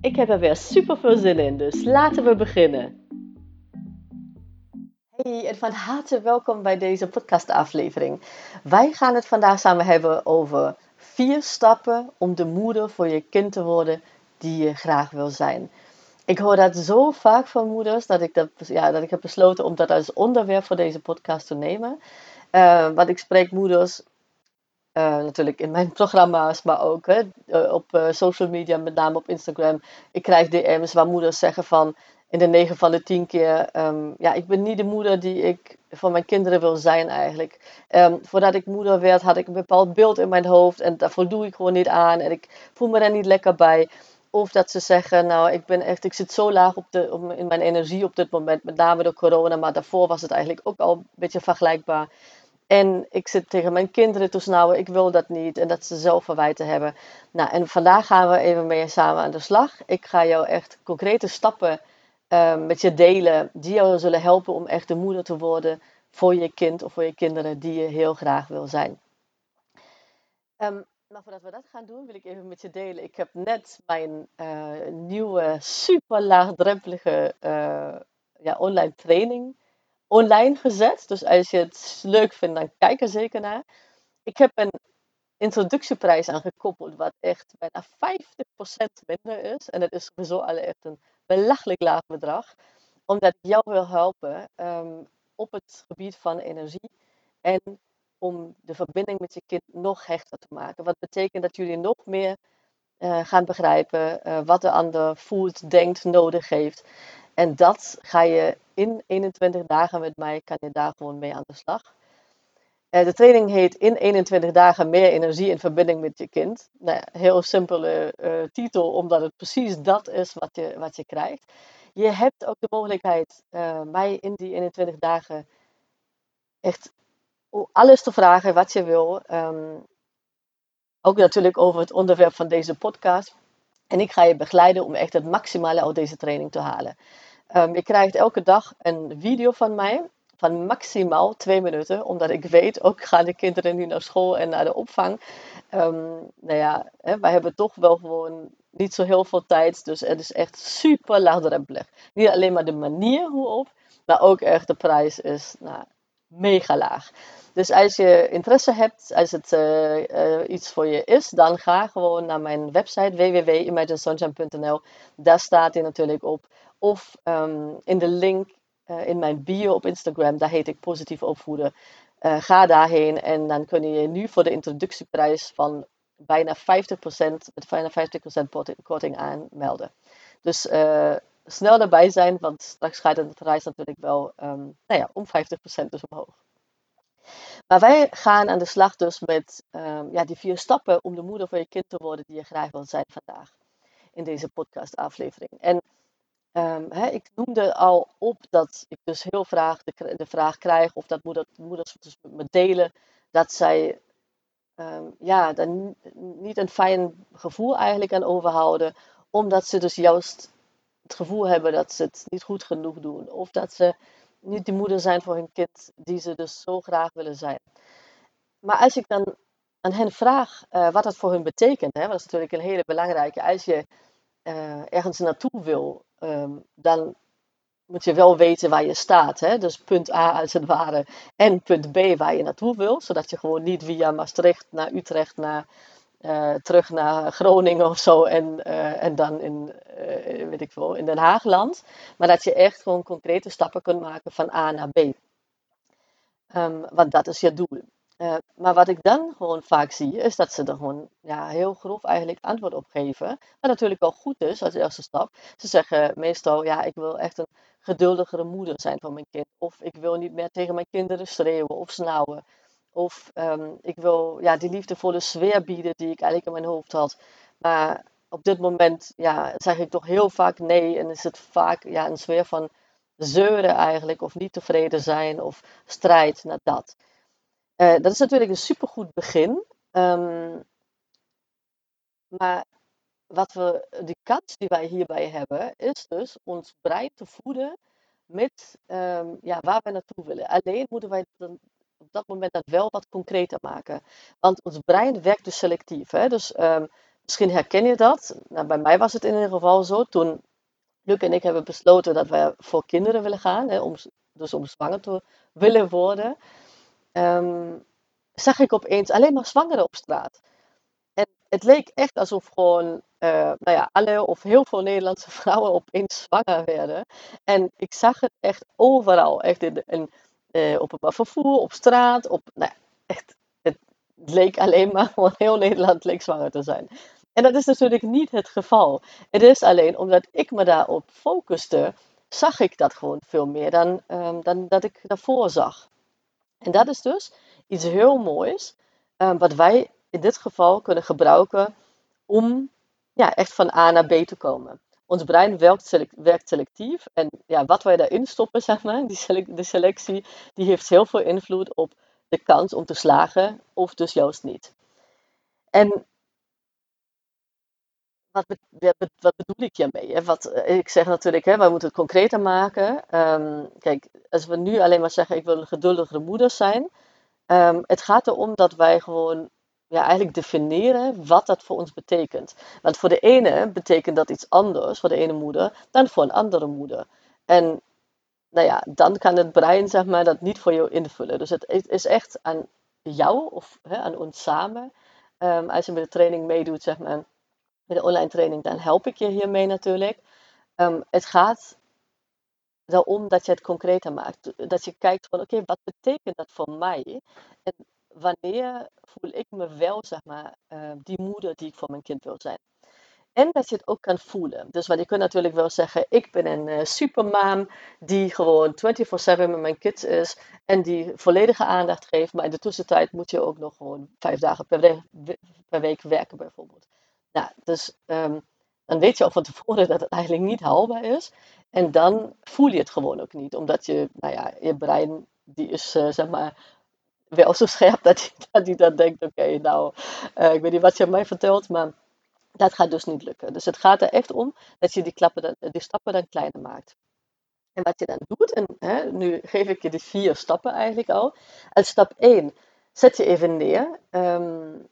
Ik heb er weer super veel zin in, dus laten we beginnen. Hey en van harte welkom bij deze podcastaflevering. Wij gaan het vandaag samen hebben over vier stappen om de moeder voor je kind te worden die je graag wil zijn. Ik hoor dat zo vaak van moeders dat ik, dat, ja, dat ik heb besloten om dat als onderwerp voor deze podcast te nemen. Uh, want ik spreek moeders uh, natuurlijk in mijn programma's, maar ook hè, eh, op uh, social media, met name op Instagram. Ik krijg DM's waar moeders zeggen van in de 9 van de 10 keer: um, Ja, ik ben niet de moeder die ik voor mijn kinderen wil zijn eigenlijk. Um, voordat ik moeder werd, had ik een bepaald beeld in mijn hoofd en daar voldoe ik gewoon niet aan en ik voel me daar niet lekker bij. Of dat ze zeggen, nou, ik ben echt, ik zit zo laag op de, op, in mijn energie op dit moment, met name door corona, maar daarvoor was het eigenlijk ook al een beetje vergelijkbaar. En ik zit tegen mijn kinderen te snauwen, ik wil dat niet. En dat ze zelf verwijten hebben. Nou, en vandaag gaan we even mee samen aan de slag. Ik ga jou echt concrete stappen uh, met je delen die jou zullen helpen om echt de moeder te worden voor je kind of voor je kinderen die je heel graag wil zijn. Um, nou, voordat we dat gaan doen, wil ik even met je delen. Ik heb net mijn uh, nieuwe, super laagdrempelige uh, ja, online training online gezet. Dus als je het leuk vindt, dan kijk er zeker naar. Ik heb een introductieprijs aan gekoppeld, wat echt bijna 50% minder is. En dat is sowieso al echt een belachelijk laag bedrag. Omdat ik jou wil helpen um, op het gebied van energie. En om de verbinding met je kind nog hechter te maken. Wat betekent dat jullie nog meer uh, gaan begrijpen uh, wat de ander voelt, denkt, nodig heeft. En dat ga je in 21 dagen met mij, kan je daar gewoon mee aan de slag. Uh, de training heet In 21 dagen meer energie in verbinding met je kind. Nou heel simpele uh, titel, omdat het precies dat is wat je, wat je krijgt. Je hebt ook de mogelijkheid uh, mij in die 21 dagen echt alles te vragen wat je wil. Um, ook natuurlijk over het onderwerp van deze podcast. En ik ga je begeleiden om echt het maximale uit deze training te halen. Um, je krijgt elke dag een video van mij van maximaal twee minuten, omdat ik weet, ook gaan de kinderen nu naar school en naar de opvang. Um, nou ja, hè, wij hebben toch wel gewoon niet zo heel veel tijd, dus het is echt super laagdrempelig. Niet alleen maar de manier hoe op, maar ook echt de prijs is nou, mega laag. Dus als je interesse hebt, als het uh, uh, iets voor je is, dan ga gewoon naar mijn website www.imaginesunshine.nl. Daar staat hij natuurlijk op. Of um, in de link uh, in mijn bio op Instagram, daar heet ik positief opvoeden. ga daarheen en dan kun je nu voor de introductieprijs van bijna 50%, met bijna 50% korting aanmelden. Dus snel erbij zijn, want straks gaat de prijs natuurlijk wel um, nou ja, om 50% dus omhoog. Maar wij gaan aan de slag dus met um, ja, die vier stappen om de moeder van je kind te worden die je graag wilt zijn vandaag. In deze podcastaflevering. En hè, ik noemde al op dat ik dus heel graag de, vraag krijg, of dat moeder, moeders dus met me delen, dat zij um, ja, dan niet een fijn gevoel eigenlijk aan overhouden, omdat ze dus juist het gevoel hebben dat ze het niet goed genoeg doen. Of dat ze niet de moeder zijn voor hun kind die ze dus zo graag willen zijn. Maar als ik dan aan hen vraag uh, wat dat voor hun betekent, hè, dat is natuurlijk een hele belangrijke. Als je uh, ergens naartoe wil, um, dan moet je wel weten waar je staat. Hè? Dus punt A als het ware en punt B waar je naartoe wil. Zodat je gewoon niet via Maastricht naar Utrecht naar uh, terug naar Groningen of zo en, uh, en dan in, uh, weet ik veel, in Den Haag landt. Maar dat je echt gewoon concrete stappen kunt maken van A naar B. Um, want dat is je doel. maar wat ik dan gewoon vaak zie, is dat ze er gewoon ja, heel grof eigenlijk antwoord op geven. Wat natuurlijk wel goed is als eerste stap. Ze zeggen meestal, ja, ik wil echt een geduldigere moeder zijn voor mijn kind. Of ik wil niet meer tegen mijn kinderen schreeuwen of snauwen. Of um, ik wil ja, die liefdevolle sfeer bieden die ik eigenlijk in mijn hoofd had. Maar op dit moment ja, zeg ik toch heel vaak nee en is het vaak ja, een sfeer van zeuren eigenlijk, of niet tevreden zijn, of strijd naar dat. Uh, dat is natuurlijk een supergoed begin. Um, maar wat we, de kans die wij hierbij hebben, is dus ons brein te voeden met um, ja, waar we naartoe willen. Alleen moeten wij op dat moment dat wel wat concreter maken. Want ons brein werkt dus selectief. Hè? Dus um, misschien herken je dat. Nou, bij mij was het in ieder geval zo. Toen Luc en ik hebben besloten dat wij voor kinderen willen gaan. Hè, om, dus om zwanger te willen worden. Um, zag ik opeens alleen maar zwangeren op straat. En het leek echt alsof gewoon uh, nou ja, alle of heel veel Nederlandse vrouwen opeens zwanger werden. En ik zag het echt overal. Echt in, in uh, op het vervoer, op straat, op, nou, echt, het leek alleen maar, gewoon heel Nederland leek zwanger te zijn. En dat is natuurlijk niet het geval. Het is alleen omdat ik me daarop focuste, zag ik dat gewoon veel meer dan, um, dan dat ik daarvoor zag. En dat is dus iets heel moois, um, wat wij in dit geval kunnen gebruiken om ja, echt van A naar B te komen. Ons brein werkt, selectief en ja, wat wij daarin stoppen, zeg maar, die de selectie, die heeft heel veel invloed op de kans om te slagen of dus juist niet. En wat, wat, bedoel ik hiermee? Wat, eh, ik zeg natuurlijk, hè, wij moeten het concreter maken. Ehm, kijk, als we nu alleen maar zeggen, ik wil een geduldigere moeder zijn. Um, het gaat erom dat wij gewoon ja, eigenlijk definiëren wat dat voor ons betekent. Want voor de ene betekent dat iets anders, voor de ene moeder, dan voor een andere moeder. En nou ja, dan kan het brein zeg maar, dat niet voor jou invullen. Dus het is echt aan jou of hè, aan ons samen. Um, als je met de training meedoet, zeg maar, met de online training, dan help ik je hiermee natuurlijk. Um, het gaat erom dat je het concreter maakt. Dat je kijkt van oké, wat betekent dat voor mij? En wanneer voel ik me wel, zeg maar, uh, die moeder die ik voor mijn kind wil zijn. En dat je het ook kan voelen. Dus want je kunt natuurlijk wel zeggen, ik ben een uh, die gewoon 24-7 met mijn kids is en die volledige aandacht geeft. Maar in de tussentijd moet je ook nog gewoon vijf dagen per, week, werken bijvoorbeeld. Nou, dus um, dan weet je al van tevoren dat het eigenlijk niet haalbaar is. En dan voel je het gewoon ook niet. Omdat je, nou ja, je brein, die is uh, zeg maar wel zo scherp dat hij dat, dan denkt, oké, nou, uh, ik weet niet wat je mij vertelt, maar dat gaat dus niet lukken. Dus het gaat er echt om dat je die, klappen dan, die stappen dan kleiner maakt. En wat je dan doet, en hè, nu geef ik je de vier stappen eigenlijk al. Als stap 1, zet je even neer. Um,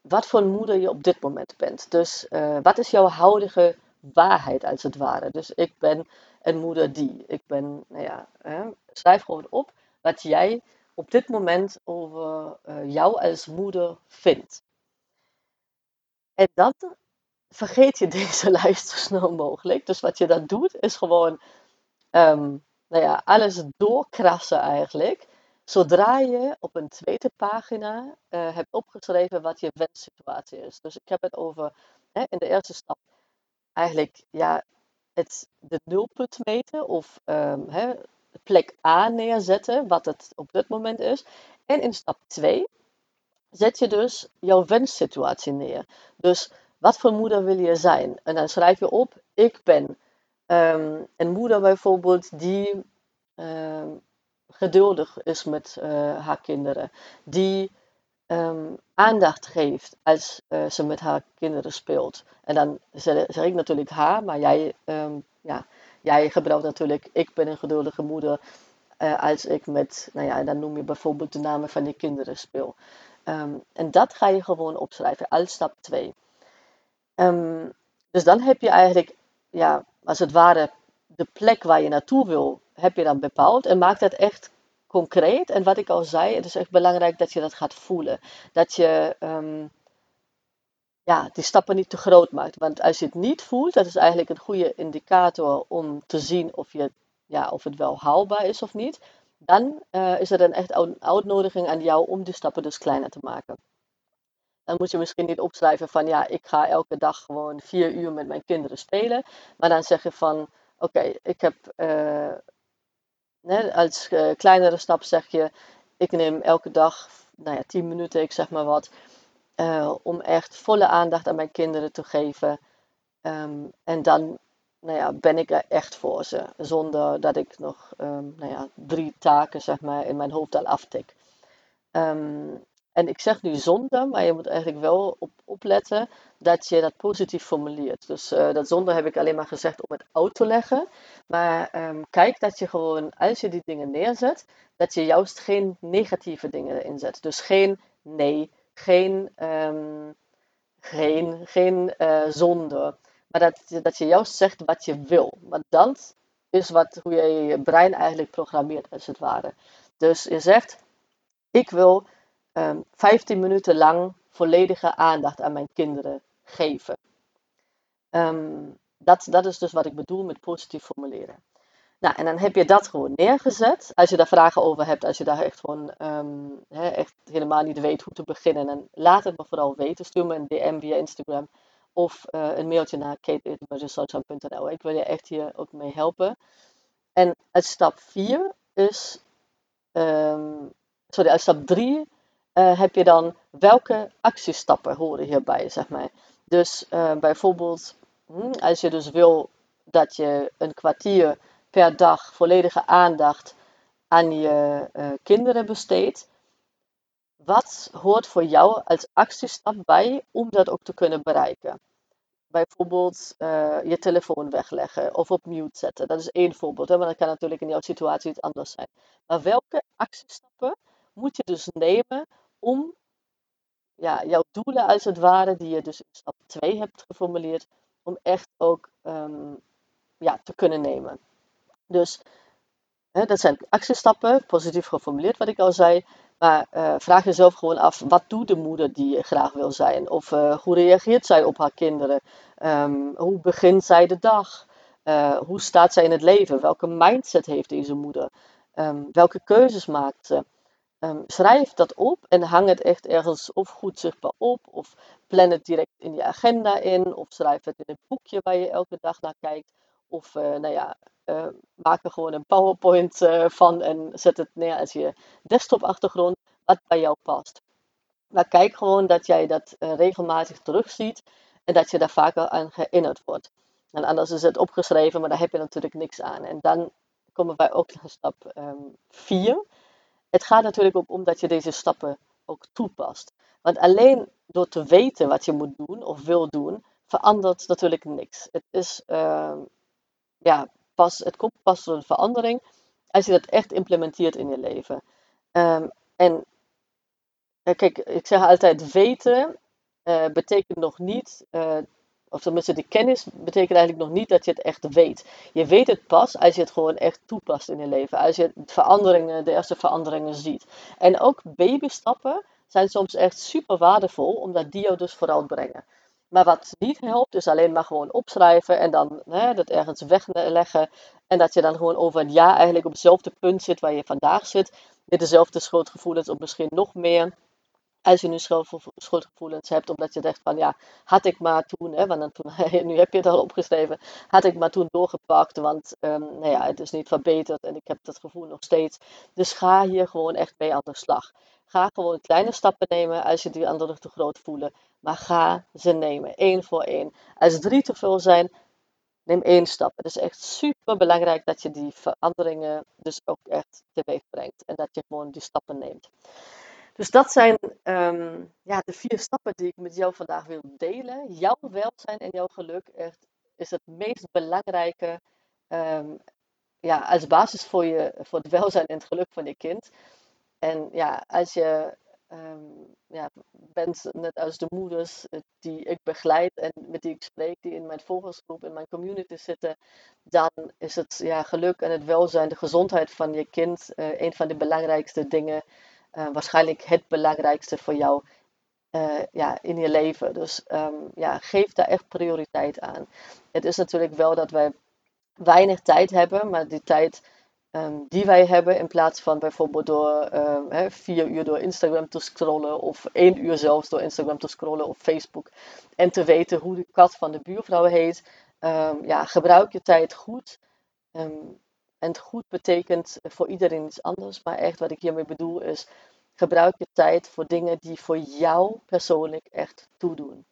wat voor moeder je op dit moment bent. Dus uh, wat is jouw huidige waarheid als het ware? Dus ik ben een moeder die. Ik ben, nou ja, hè, schrijf gewoon op wat jij op dit moment over uh, jou als moeder vindt. En dan vergeet je deze lijst zo snel mogelijk. Dus wat je dan doet, is gewoon um, nou ja, alles doorkrassen eigenlijk. Zodra je op een tweede pagina uh, hebt opgeschreven wat je wenssituatie is. Dus ik heb het over hè, in de eerste stap eigenlijk ja, het, de nulpunt meten of um, hè, plek A neerzetten, wat het op dit moment is. En in stap 2 zet je dus jouw wenssituatie neer. Dus wat voor moeder wil je zijn? En dan schrijf je op, ik ben um, een moeder bijvoorbeeld die um, geduldig is met uh, haar kinderen. Die um, aandacht geeft als uh, ze met haar kinderen speelt. En dan zeg, ik natuurlijk haar, maar jij, ja, jij gebruikt natuurlijk, ik ben een geduldige moeder. Uh, als ik met, nou ja, dan noem je bijvoorbeeld de namen van je kinderen speel. Um, en dat ga je gewoon opschrijven als stap 2. dus dan heb je eigenlijk, ja, als het ware, de plek waar je naartoe wil heb je dan bepaald en maak dat echt concreet. En wat ik al zei, het is echt belangrijk dat je dat gaat voelen. Dat je um, ja, die stappen niet te groot maakt. Want als je het niet voelt, dat is eigenlijk een goede indicator om te zien of, je, ja, of het wel haalbaar is of niet. Dan uh, is er een echt een uitnodiging aan jou om die stappen dus kleiner te maken. Dan moet je misschien niet opschrijven van ja, ik ga elke dag gewoon vier uur met mijn kinderen spelen. Maar dan zeg je van oké, ik heb uh, als uh, kleinere stap zeg je, ik neem elke dag nou ja, minuten, ik zeg maar wat, uh, om echt volle aandacht aan mijn kinderen te geven. Ehm, en dan nou ja, ben ik er echt voor ze. Zonder dat ik nog ehm, nou ja, drie taken zeg maar, in mijn hoofd al aftik. Ehm, en ik zeg nu zonder, maar je moet eigenlijk wel op, opletten dat je dat positief formuleert. Dus uh, dat zonder heb ik alleen maar gezegd om het uit te leggen. Maar kijk dat je gewoon, als je die dingen neerzet, dat je juist geen negatieve dingen erin zet. Dus geen nee, geen, geen, geen uh, zonde. Maar dat, dat je juist zegt wat je wil. Want dat is wat, hoe je je brein eigenlijk programmeert, als het ware. Dus je zegt, ik wil um, ehm, 15 minuten lang volledige aandacht aan mijn kinderen geven. Um, dat, dat is dus wat ik bedoel met positief formuleren. Nou, en dan heb je dat gewoon neergezet. Als je daar vragen over hebt, als je daar echt gewoon um, echt helemaal niet weet hoe te beginnen, dan laat het me vooral weten. Stuur me een DM via Instagram of uh, een mailtje naar kate.resource.nl. Ik wil je echt hier ook mee helpen. En uit stap 4 is, um, sorry, stap 3 uh, eh, heb je dan welke actiestappen horen hierbij, zeg maar. Dus uh, bijvoorbeeld, hm, als je dus wil dat je een kwartier per dag volledige aandacht aan je uh, kinderen besteedt, wat hoort voor jou als actiestap bij om dat ook te kunnen bereiken? Bijvoorbeeld uh, je telefoon wegleggen of op mute zetten. Dat is één voorbeeld, hè, maar dat kan natuurlijk in jouw situatie iets anders zijn. Maar welke actiestappen moet je dus nemen om ja, jouw doelen als het ware, die je dus in stap 2 hebt geformuleerd, om echt ook um, ja, te kunnen nemen. Dus hè, dat zijn actiestappen, positief geformuleerd wat ik al zei. Maar uh, vraag jezelf gewoon af, wat doet de moeder die je graag wil zijn? Of uh, hoe reageert zij op haar kinderen? Um, hoe begint zij de dag? Uh, hoe staat zij in het leven? Welke mindset heeft deze moeder? Um, welke keuzes maakt ze? Um, schrijf dat op en hang het echt ergens of goed zichtbaar op, of plan het direct in je agenda in, of schrijf het in een boekje waar je elke dag naar kijkt. Of nou ja, uh, maak er gewoon een PowerPoint uh, van en zet het neer als je desktop-achtergrond, wat bij jou past. Maar kijk gewoon dat jij dat uh, regelmatig terugziet en dat je daar vaker aan herinnerd wordt. En anders is het opgeschreven, maar daar heb je natuurlijk niks aan. En dan komen wij ook naar stap 4. Um, het gaat natuurlijk ook om dat je deze stappen ook toepast. Want alleen door te weten wat je moet doen of wil doen, verandert natuurlijk niks. Het is uh, ja, pas, het komt pas een verandering als je dat echt implementeert in je leven. Um, en kijk, ik zeg altijd weten uh, betekent nog niet, uh, of tenminste de kennis betekent eigenlijk nog niet dat je het echt weet. Je weet het pas als je het gewoon echt toepast in je leven. Als je veranderingen, de eerste veranderingen ziet. En ook babystappen zijn soms echt super waardevol, omdat die jou dus vooruit brengen. Maar wat niet helpt, is alleen maar gewoon opschrijven en dan hè, dat ergens wegleggen. En dat je dan gewoon over een jaar eigenlijk op hetzelfde punt zit waar je vandaag zit. Met dezelfde schuldgevoelens of misschien nog meer. Als je nu schuldgevoelens hebt, omdat je denkt van ja, had ik maar toen, hè, want nu heb je het al opgeschreven, had ik maar toen doorgepakt, want um, nou ja, het is niet verbeterd en ik heb dat gevoel nog steeds. Dus ga hier gewoon echt mee aan de slag. Ga gewoon kleine stappen nemen als je die anderen te groot voelen. Maar ga ze nemen, één voor één. Als drie te veel zijn, neem één stap. Het is echt super belangrijk dat je die veranderingen dus ook echt teweeg brengt. En dat je gewoon die stappen neemt. Dus dat zijn um, ja, de vier stappen die ik met jou vandaag wil delen. Jouw welzijn en jouw geluk echt, is het meest belangrijke um, ja, als basis voor, je, voor het welzijn en het geluk van je kind. En ja, als je um, ja, bent, net als de moeders eh, die ik begeleid en met die ik spreek, die in mijn volgersgroep, in mijn community zitten, dan is het ja, geluk en het welzijn, de gezondheid van je kind, uh, een van de belangrijkste dingen. Uh, waarschijnlijk het belangrijkste voor jou ja, in je leven. Dus um, ja, geef daar echt prioriteit aan. Het is natuurlijk wel dat wij weinig tijd hebben, maar die tijd um, die wij hebben. In plaats van bijvoorbeeld door um, vier uur door Instagram te scrollen. Of één uur zelfs door Instagram te scrollen of Facebook. En te weten hoe de kat van de buurvrouw heet. Um, ja, gebruik je tijd goed. en goed betekent voor iedereen iets anders. Maar echt wat ik hiermee bedoel is. Gebruik je tijd voor dingen die voor jou persoonlijk echt toedoen.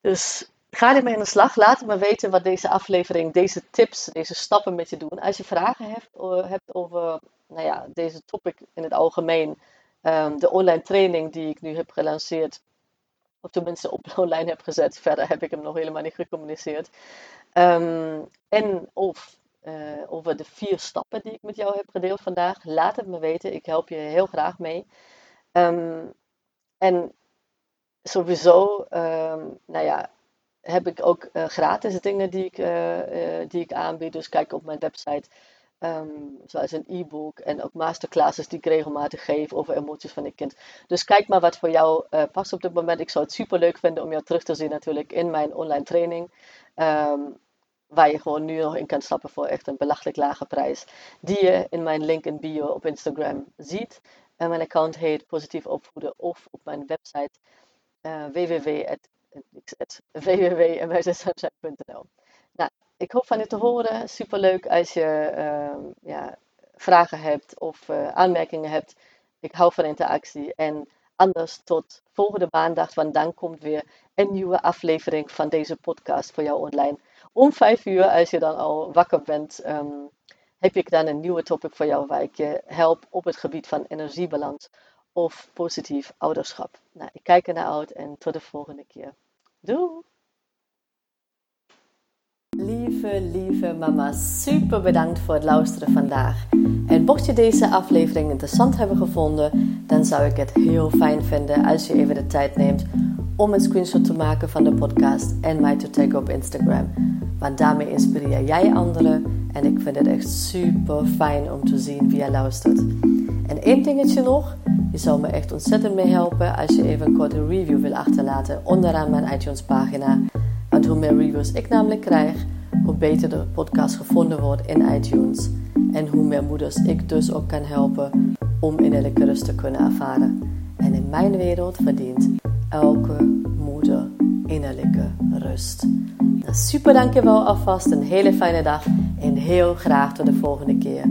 Dus Ga ermee aan de slag. Laat me weten wat deze aflevering, deze tips, deze stappen met je doen. Als je vragen hebt, hebt over nou ja, deze topic in het algemeen, ehm, de online training die ik nu heb gelanceerd, of tenminste op online heb gezet, verder heb ik hem nog helemaal niet gecommuniceerd. Ehm, en of uh, over de vier stappen die ik met jou heb gedeeld vandaag, laat het me weten. Ik help je heel graag mee. Um, en sowieso, nou ja, heb ik ook uh, gratis dingen die ik, uh, die ik aanbied. Dus kijk op mijn website, um, zoals een e-book en ook masterclasses die ik regelmatig geef over emoties van een kind. Dus kijk maar wat voor jou past op dit moment. Ik zou het super leuk vinden om jou terug te zien natuurlijk in mijn online training. Um, waar je gewoon nu nog in kan stappen voor echt een belachelijk lage prijs. Die je in mijn link in bio op Instagram ziet. En mijn account heet Positief Opvoeden of op mijn website uh, www.mssunshine.nl Nou, ik hoop van je te horen. Superleuk als je uh, ja, vragen hebt of uh, aanmerkingen hebt. Ik hou van interactie. En anders tot volgende maandag, want dan komt weer een nieuwe aflevering van deze podcast voor jou online. Om vijf uur, als je dan al wakker bent, um, heb ik dan een nieuwe topic voor jou waar ik je help op het gebied van energiebalans of positief ouderschap. Nou, ik kijk er naar uit en tot de volgende keer. Doei! Lieve, lieve mama, super bedankt voor het luisteren vandaag. En mocht je deze aflevering interessant hebben gevonden, dan zou ik het heel fijn vinden als je even de tijd neemt om een screenshot te maken van de podcast en mij te taggen op Instagram. Want daarmee inspireer jij anderen en ik vind het echt super fijn om te zien wie je luistert. En één dingetje nog, je zou me echt ontzettend mee helpen als je even een korte review wil achterlaten onderaan mijn iTunes pagina. Want hoe meer reviews ik namelijk krijg, hoe beter de podcast gevonden wordt in iTunes. En hoe meer moeders ik dus ook kan helpen om innerlijke rust te kunnen ervaren. En in mijn wereld verdient elke moeder innerlijke rust. Nou, super dankjewel alvast, een hele fijne dag en heel graag tot de volgende keer.